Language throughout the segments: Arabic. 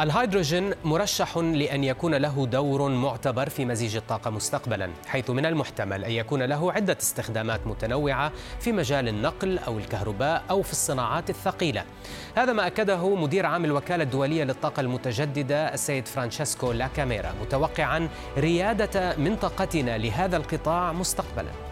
الهيدروجين مرشح لأن يكون له دور معتبر في مزيج الطاقة مستقبلا حيث من المحتمل أن يكون له عدة استخدامات متنوعة في مجال النقل أو الكهرباء أو في الصناعات الثقيلة. هذا ما أكده مدير عام الوكالة الدولية للطاقة المتجددة السيد فرانشيسكو لاكاميرا متوقعا ريادة منطقتنا لهذا القطاع مستقبلا.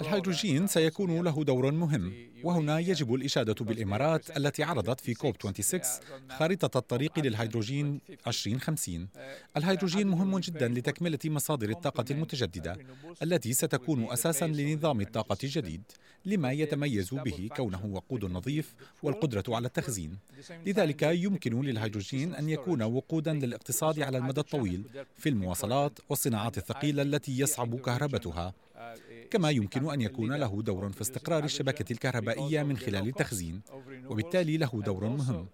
الهيدروجين سيكون له دور مهم. وهنا يجب الإشادة بالإمارات التي عرضت في COP 26 خارطة الطريق للهيدروجين 2050 الهيدروجين مهم جدا لتكملة مصادر الطاقة المتجددة التي ستكون أساسا لنظام الطاقة الجديد لما يتميز به كونه وقود نظيف والقدرة على التخزين. لذلك يمكن للهيدروجين أن يكون وقودا للاقتصاد على المدى الطويل في المواصلات والصناعات الثقيلة التي يصعب كهربتها. كما يمكن أن يكون له دور في استقرار الشبكة الكهربائية من خلال التخزين وبالتالي له دور مهم.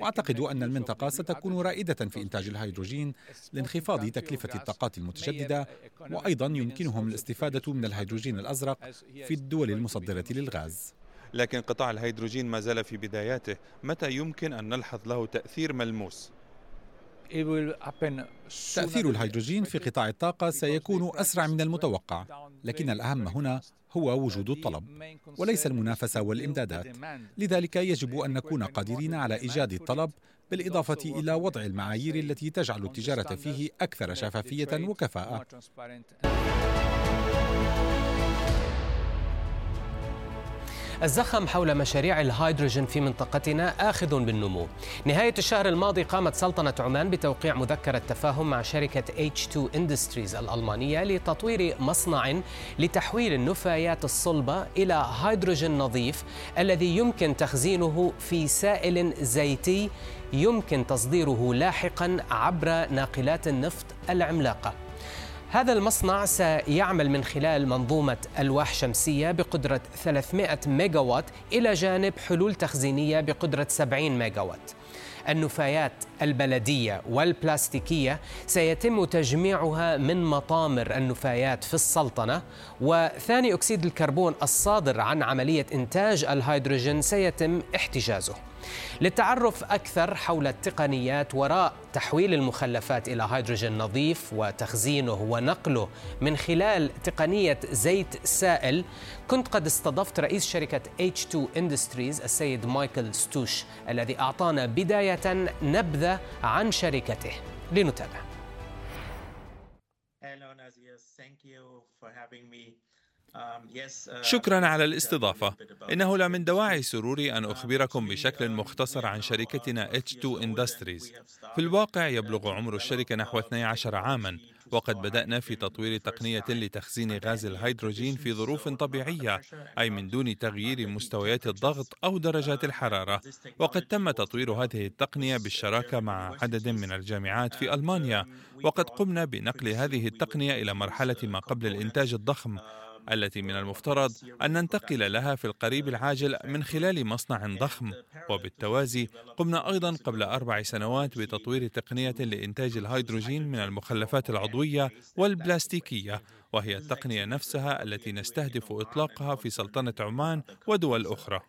واعتقد أن المنطقة ستكون رائدة في إنتاج الهيدروجين لانخفاض تكلفة الطاقات المتجدده وأيضا يمكنهم الاستفادة من الهيدروجين الأزرق في الدول المصدرة للغاز. لكن قطاع الهيدروجين ما زال في بداياته. متى يمكن أن نلحظ له تأثير ملموس؟ تأثير الهيدروجين في قطاع الطاقة سيكون أسرع من المتوقع، لكن الأهم هنا هو وجود الطلب وليس المنافسة والإمدادات، لذلك يجب أن نكون قادرين على إيجاد الطلب بالإضافة إلى وضع المعايير التي تجعل التجارة فيه أكثر شفافية وكفاءة. الزخم حول مشاريع الهيدروجين في منطقتنا آخذ بالنمو. نهاية الشهر الماضي قامت سلطنة عمان بتوقيع مذكرة تفاهم مع شركة H2 Industries الألمانية لتطوير مصنع لتحويل النفايات الصلبة إلى هيدروجين نظيف الذي يمكن تخزينه في سائل زيتي يمكن تصديره لاحقا عبر ناقلات النفط العملاقة. هذا المصنع سيعمل من خلال منظومة ألواح شمسية بقدرة 300 ميجاوات إلى جانب حلول تخزينية بقدرة 70 ميجاوات. النفايات البلدية والبلاستيكية سيتم تجميعها من مطامر النفايات في السلطنة وثاني أكسيد الكربون الصادر عن عملية إنتاج الهيدروجين سيتم احتجازه. للتعرف أكثر حول التقنيات وراء تحويل المخلفات إلى هيدروجين نظيف وتخزينه ونقله من خلال تقنية زيت سائل كنت قد استضفت رئيس شركة H2 Industries السيد مايكل ستوش الذي أعطانا بداية نبذة عن شركته لنتابع Hello thank you for having me. شكرا على الاستضافة. إنه لا من دواعي سروري أن أخبركم بشكل مختصر عن شركتنا H2 Industries. في الواقع يبلغ عمر الشركة نحو 12 عاما وقد بدأنا في تطوير تقنية لتخزين غاز الهيدروجين في ظروف طبيعية أي من دون تغيير مستويات الضغط أو درجات الحرارة. وقد تم تطوير هذه التقنية بالشراكة مع عدد من الجامعات في ألمانيا. وقد قمنا بنقل هذه التقنية إلى مرحلة ما قبل الإنتاج الضخم. التي من المفترض أن ننتقل لها في القريب العاجل من خلال مصنع ضخم. وبالتوازي قمنا أيضا قبل أربع سنوات بتطوير تقنية لإنتاج الهيدروجين من المخلفات العضوية والبلاستيكية وهي التقنية نفسها التي نستهدف إطلاقها في سلطنة عمان ودول أخرى.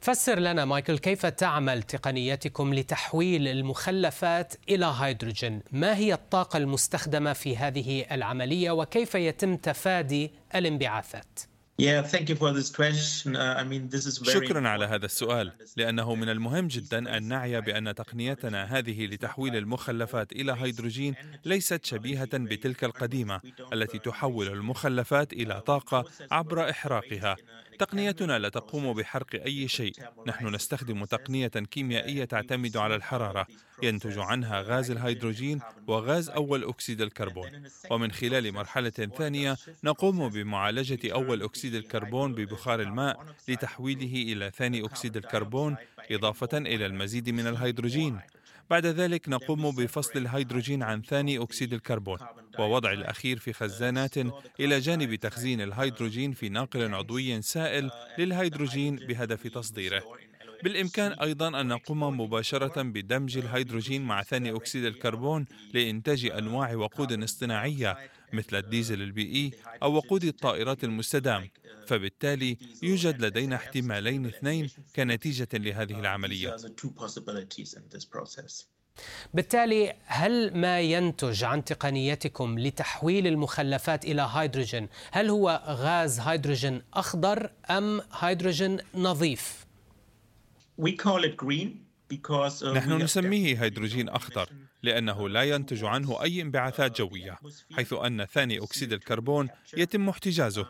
فسر لنا مايكل كيف تعمل تقنيتكم لتحويل المخلفات إلى هيدروجين؟ ما هي الطاقة المستخدمة في هذه العملية وكيف يتم تفادي الانبعاثات؟ شكرا على هذا السؤال لأنه من المهم جدا أن نعي بأن تقنيتنا هذه لتحويل المخلفات إلى هيدروجين ليست شبيهة بتلك القديمة التي تحول المخلفات إلى طاقة عبر إحراقها تقنيتنا لا تقوم بحرق أي شيء. نحن نستخدم تقنية كيميائية تعتمد على الحرارة ينتج عنها غاز الهيدروجين وغاز أول أكسيد الكربون. ومن خلال مرحلة ثانية نقوم بمعالجة أول أكسيد الكربون ببخار الماء لتحويله إلى ثاني أكسيد الكربون إضافة إلى المزيد من الهيدروجين. بعد ذلك نقوم بفصل الهيدروجين عن ثاني أكسيد الكربون ووضع الأخير في خزانات إلى جانب تخزين الهيدروجين في ناقل عضوي سائل للهيدروجين بهدف تصديره. بالإمكان أيضا أن نقوم مباشرة بدمج الهيدروجين مع ثاني أكسيد الكربون لإنتاج أنواع وقود اصطناعية مثل الديزل البيئي أو وقود الطائرات المستدام. فبالتالي يوجد لدينا احتمالين اثنين كنتيجة لهذه العملية. بالتالي هل ما ينتج عن تقنيتكم لتحويل المخلفات إلى هيدروجين هل هو غاز هيدروجين أخضر أم هيدروجين نظيف؟ نحن نسميه هيدروجين أخضر لأنه لا ينتج عنه أي انبعاثات جوية حيث أن ثاني أكسيد الكربون يتم احتجازه.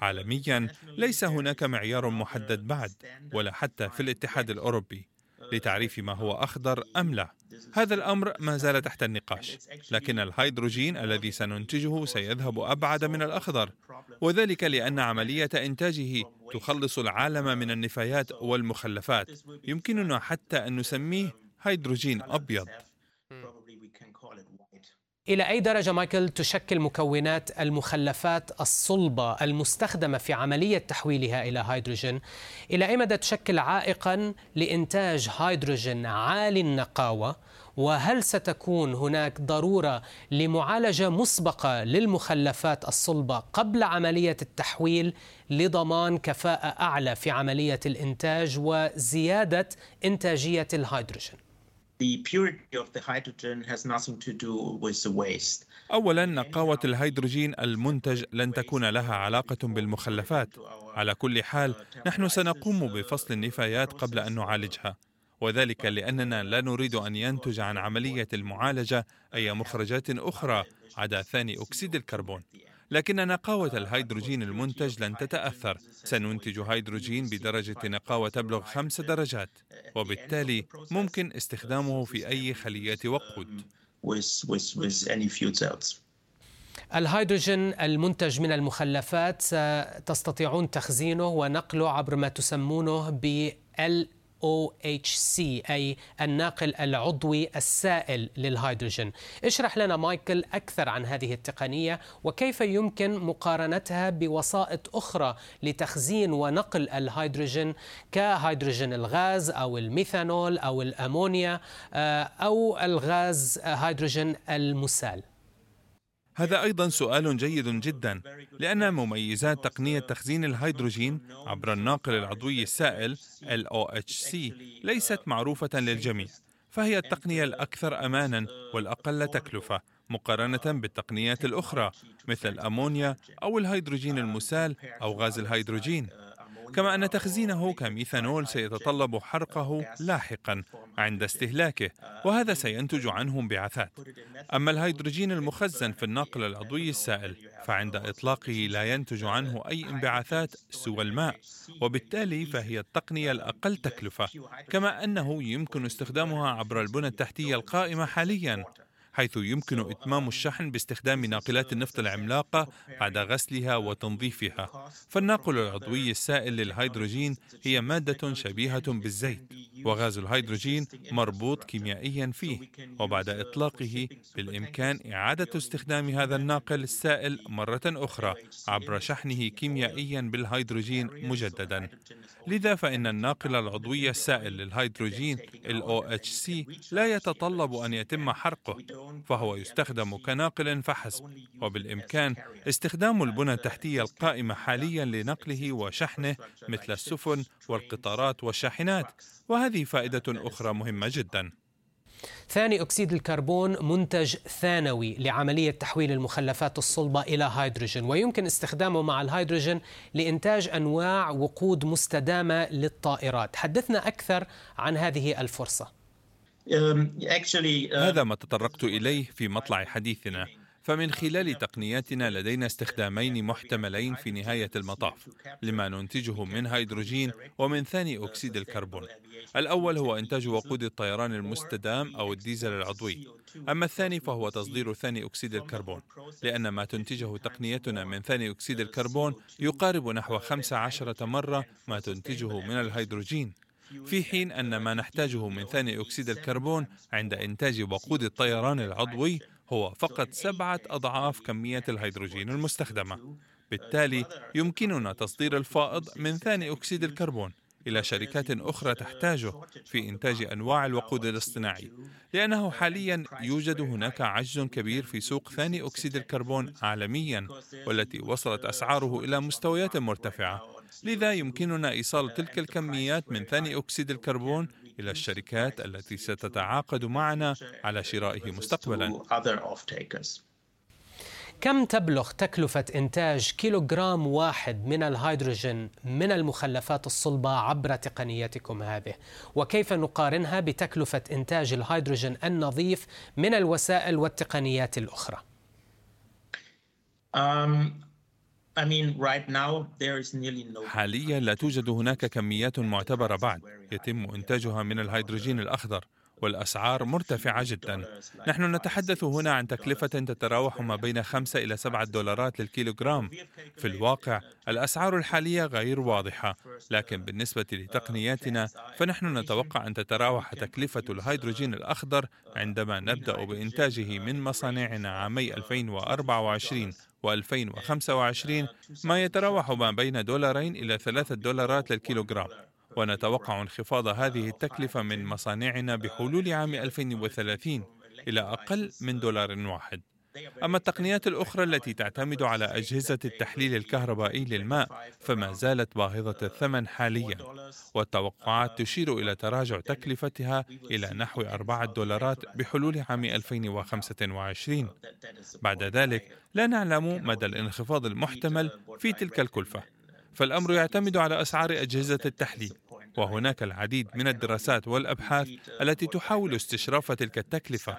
عالميا ليس هناك معيار محدد بعد ولا حتى في الاتحاد الأوروبي. لتعريف ما هو أخضر أم لا. هذا الأمر ما زال تحت النقاش لكن الهيدروجين الذي سننتجه سيذهب أبعد من الأخضر وذلك لأن عملية إنتاجه تخلص العالم من النفايات والمخلفات. يمكننا حتى أن نسميه هيدروجين أبيض. إلى أي درجة مايكل تشكل مكونات المخلفات الصلبة المستخدمة في عملية تحويلها إلى هيدروجين؟ إلى أي مدى تشكل عائقا لإنتاج هيدروجين عالي النقاوة؟ وهل ستكون هناك ضرورة لمعالجة مسبقة للمخلفات الصلبة قبل عملية التحويل لضمان كفاءة أعلى في عملية الإنتاج وزيادة إنتاجية الهيدروجين؟ The purity of the hydrogen has nothing to do with the waste. أولا نقاوة الهيدروجين المنتج لن تكون لها علاقة بالمخلفات. على كل حال نحن سنقوم بفصل النفايات قبل أن نعالجها. وذلك لأننا لا نريد أن ينتج عن عملية المعالجة أي مخرجات أخرى عدا ثاني أكسيد الكربون. لكن نقاوة الهيدروجين المنتج لن تتأثر. سننتج هيدروجين بدرجة نقاوة تبلغ خمس درجات وبالتالي ممكن استخدامه في أي خلية وقود. الهيدروجين المنتج من المخلفات تستطيعون تخزينه ونقله عبر ما تسمونه ب OHC أي الناقل العضوي السائل للهيدروجين. اشرح لنا مايكل أكثر عن هذه التقنية وكيف يمكن مقارنتها بوسائط أخرى لتخزين ونقل الهيدروجين كهيدروجين الغاز أو الميثانول أو الأمونيا آه، أو الغاز هيدروجين المسال. هذا أيضا سؤال جيد جدا لأن مميزات تقنية تخزين الهيدروجين عبر الناقل العضوي السائل LOHC ليست معروفة للجميع فهي التقنية الأكثر أمانا والأقل تكلفة مقارنة بالتقنيات الأخرى مثل الأمونيا أو الهيدروجين المسال أو غاز الهيدروجين. كما أن تخزينه كميثانول سيتطلب حرقه لاحقا عند استهلاكه وهذا سينتج عنه انبعاثات أما الهيدروجين المخزن في الناقل العضوي السائل فعند إطلاقه لا ينتج عنه أي انبعاثات سوى الماء وبالتالي فهي التقنية الأقل تكلفة كما أنه يمكن استخدامها عبر البنى التحتية القائمة حاليا. حيث يمكن إتمام الشحن باستخدام ناقلات النفط العملاقة بعد غسلها وتنظيفها. فالناقل العضوي السائل للهيدروجين هي مادة شبيهة بالزيت وغاز الهيدروجين مربوط كيميائيا فيه وبعد إطلاقه بالإمكان إعادة استخدام هذا الناقل السائل مرة أخرى عبر شحنه كيميائيا بالهيدروجين مجددا. لذا فإن الناقل العضوي السائل للهيدروجين ال OHC لا يتطلب أن يتم حرقه فهو يستخدم كناقل فحسب وبالإمكان استخدام البنى التحتية القائمة حاليا لنقله وشحنه مثل السفن والقطارات والشاحنات وهذه فائدة أخرى مهمة جدا. ثاني أكسيد الكربون منتج ثانوي لعملية تحويل المخلفات الصلبة إلى هيدروجين. ويمكن استخدامه مع الهيدروجين لإنتاج أنواع وقود مستدامة للطائرات. حدثنا أكثر عن هذه الفرصة. uh, هذا ما تطرقت إليه في مطلع حديثنا؟ فمن خلال تقنياتنا لدينا استخدامين محتملين في نهاية المطاف لما ننتجه من هيدروجين ومن ثاني أكسيد الكربون. الأول هو إنتاج وقود الطيران المستدام أو الديزل العضوي. أما الثاني فهو تصدير ثاني أكسيد الكربون لأن ما تنتجه تقنيتنا من ثاني أكسيد الكربون يقارب نحو 15 مرة ما تنتجه من الهيدروجين. في حين أن ما نحتاجه من ثاني أكسيد الكربون عند إنتاج وقود الطيران العضوي هو فقط سبعة أضعاف كمية الهيدروجين المستخدمة. بالتالي يمكننا تصدير الفائض من ثاني أكسيد الكربون إلى شركات أخرى تحتاجه في إنتاج أنواع الوقود الاصطناعي لأنه حاليا يوجد هناك عجز كبير في سوق ثاني أكسيد الكربون عالميا والتي وصلت أسعاره إلى مستويات مرتفعة. لذا يمكننا إيصال تلك الكميات من ثاني أكسيد الكربون إلى الشركات التي ستتعاقد معنا على شرائه مستقبلا كم تبلغ تكلفة إنتاج كيلوغرام واحد من الهيدروجين من المخلفات الصلبة عبر تقنيتكم هذه؟ وكيف نقارنها بتكلفة إنتاج الهيدروجين النظيف من الوسائل والتقنيات الأخرى؟ حاليا لا توجد هناك كميات معتبرة بعد يتم إنتاجها من الهيدروجين الأخضر. والأسعار مرتفعة جدا. نحن نتحدث هنا عن تكلفة تتراوح ما بين 5 إلى 7 دولارات للكيلوغرام. في الواقع الأسعار الحالية غير واضحة. لكن بالنسبة لتقنياتنا فنحن نتوقع أن تتراوح تكلفة الهيدروجين الأخضر عندما نبدأ بإنتاجه من مصانعنا عامي 2024 و2025 ما يتراوح ما بين دولارين إلى ثلاثة دولارات للكيلوغرام. ونتوقع انخفاض هذه التكلفة من مصانعنا بحلول عام 2030 إلى أقل من دولار واحد. أما التقنيات الأخرى التي تعتمد على أجهزة التحليل الكهربائي للماء فما زالت باهظة الثمن حاليا والتوقعات تشير إلى تراجع تكلفتها إلى نحو أربعة دولارات بحلول عام 2025 بعد ذلك لا نعلم مدى الانخفاض المحتمل في تلك الكلفة. فالأمر يعتمد على أسعار أجهزة التحليل وهناك العديد من الدراسات والأبحاث التي تحاول استشراف تلك التكلفة.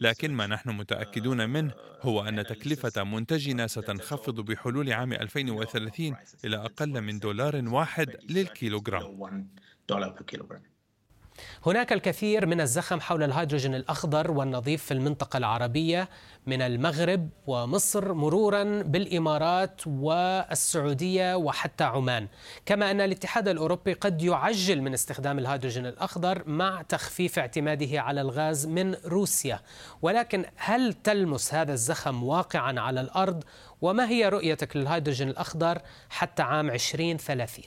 لكن ما نحن متأكدون منه هو أن تكلفة منتجنا ستنخفض بحلول عام 2030 إلى أقل من دولار واحد للكيلوغرام. هناك الكثير من الزخم حول الهيدروجين الأخضر والنظيف في المنطقة العربية من المغرب ومصر مرورا بالإمارات والسعودية وحتى عمان. كما أن الاتحاد الأوروبي قد يعجل من استخدام الهيدروجين الأخضر مع تخفيف اعتماده على الغاز من روسيا. ولكن هل تلمس هذا الزخم واقعا على الأرض؟ وما هي رؤيتك للهيدروجين الأخضر حتى عام 2030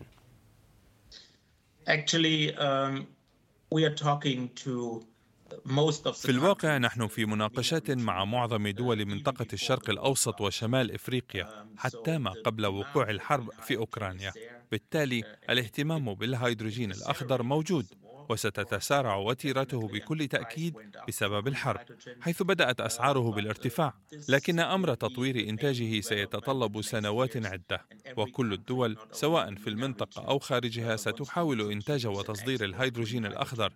Actually, um, في الواقع نحن في مناقشات مع معظم دول منطقة الشرق الأوسط وشمال إفريقيا حتى ما قبل وقوع الحرب في أوكرانيا. بالتالي الاهتمام بالهيدروجين الأخضر موجود. وستتسارع وتيرته بكل تأكيد بسبب الحرب حيث بدأت أسعاره بالارتفاع لكن أمر تطوير إنتاجه سيتطلب سنوات عدة وكل الدول سواء في المنطقة أو خارجها ستحاول إنتاج وتصدير الهيدروجين الأخضر.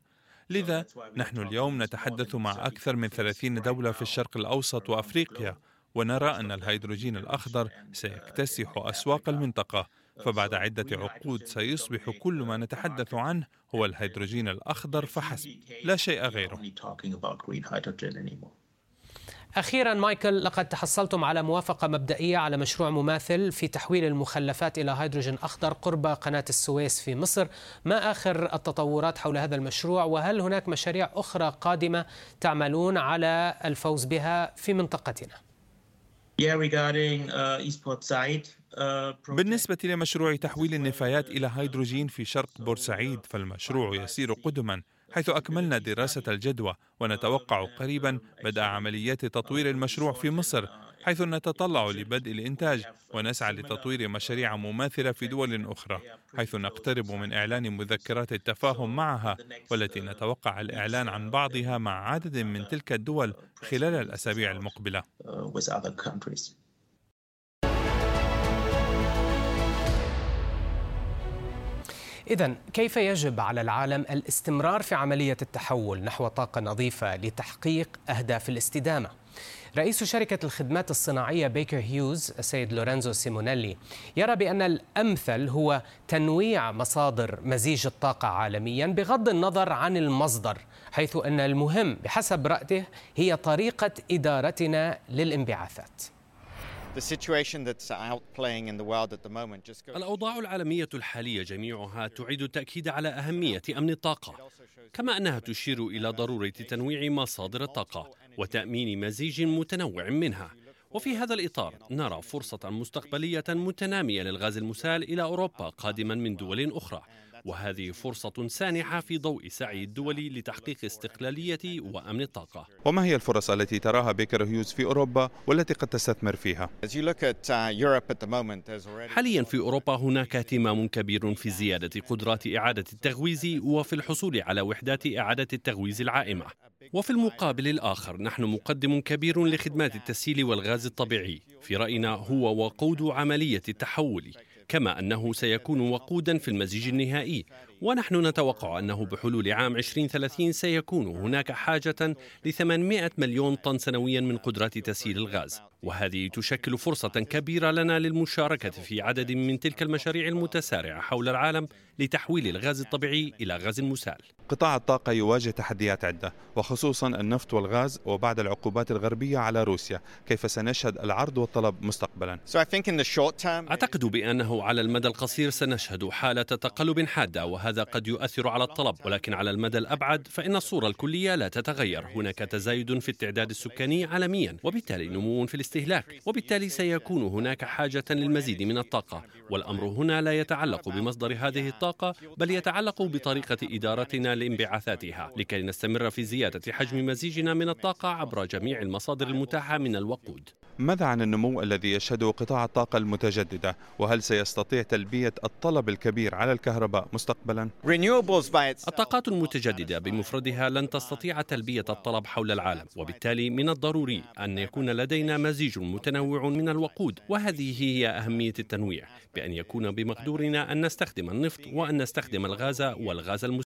لذا نحن اليوم نتحدث مع أكثر من 30 دولة في الشرق الأوسط وأفريقيا ونرى أن الهيدروجين الأخضر سيكتسح أسواق المنطقة. فبعد عدة عقود سيصبح كل ما نتحدث عنه هو الهيدروجين الأخضر فحسب. لا شيء غيره. أخيرا مايكل لقد تحصلتم على موافقة مبدئية على مشروع مماثل في تحويل المخلفات إلى هيدروجين أخضر قرب قناة السويس في مصر. ما آخر التطورات حول هذا المشروع؟ وهل هناك مشاريع أخرى قادمة تعملون على الفوز بها في منطقتنا؟ بالنسبة لمشروع تحويل النفايات إلى هيدروجين في شرق بورسعيد فالمشروع يسير قدما حيث أكملنا دراسة الجدوى ونتوقع قريبا بدء عمليات تطوير المشروع في مصر. حيث نتطلع لبدء الإنتاج ونسعى لتطوير مشاريع مماثلة في دول أخرى حيث نقترب من إعلان مذكرات التفاهم معها والتي نتوقع الإعلان عن بعضها مع عدد من تلك الدول خلال الأسابيع المقبلة إذا كيف يجب على العالم الاستمرار في عملية التحول نحو طاقة نظيفة لتحقيق أهداف الاستدامة؟ رئيس شركة الخدمات الصناعية بيكر هيوز السيد لورينزو سيمونيلي يرى بأن الأمثل هو تنويع مصادر مزيج الطاقة عالميا بغض النظر عن المصدر حيث أن المهم بحسب رأيه هي طريقة إدارتنا للانبعاثات. الأوضاع العالمية الحالية جميعها تعيد التأكيد على أهمية أمن الطاقة كما أنها تشير إلى ضرورة تنويع مصادر الطاقة وتأمين مزيج متنوع منها. وفي هذا الإطار نرى فرصة مستقبلية متنامية للغاز المسال إلى أوروبا قادما من دول أخرى. وهذه فرصة سانحة في ضوء سعي الدول لتحقيق استقلالية وأمن الطاقة. وما هي الفرص التي تراها بيكر هيوز في أوروبا والتي قد تستثمر فيها؟ حاليا في أوروبا هناك اهتمام كبير في زيادة قدرات إعادة التغويز وفي الحصول على وحدات إعادة التغويز العائمة. وفي المقابل الآخر نحن مقدم كبير لخدمات التسهيل والغاز الطبيعي. في رأينا هو وقود عملية التحول. كما أنه سيكون وقودا في المزيج النهائي. ونحن نتوقع أنه بحلول عام 2030 سيكون هناك حاجة ل 800 مليون طن سنويا من قدرات تسييل الغاز. وهذه تشكل فرصة كبيرة لنا للمشاركة في عدد من تلك المشاريع المتسارعة حول العالم لتحويل الغاز الطبيعي إلى غاز مسال قطاع الطاقة يواجه تحديات عدة وخصوصا النفط والغاز وبعد العقوبات الغربية على روسيا كيف سنشهد العرض والطلب مستقبلا؟ أعتقد بأنه على المدى القصير سنشهد حالة تقلب حادة وهذا قد يؤثر على الطلب ولكن على المدى الأبعد فإن الصورة الكلية لا تتغير. هناك تزايد في التعداد السكاني عالميا وبالتالي نمو في الاستهلاك وبالتالي سيكون هناك حاجة للمزيد من الطاقة والأمر هنا لا يتعلق بمصدر هذه الطاقة. بل يتعلق بطريقة إدارتنا لانبعاثاتها لكي نستمر في زيادة حجم مزيجنا من الطاقة عبر جميع المصادر المتاحة من الوقود. ماذا عن النمو الذي يشهده قطاع الطاقة المتجددة؟ وهل سيستطيع تلبية الطلب الكبير على الكهرباء مستقبلا؟ الطاقات المتجددة بمفردها لن تستطيع تلبية الطلب حول العالم وبالتالي من الضروري أن يكون لدينا مزيج متنوع من الوقود وهذه هي أهمية التنويع بأن يكون بمقدورنا أن نستخدم النفط وأن نستخدم الغاز والغاز المسال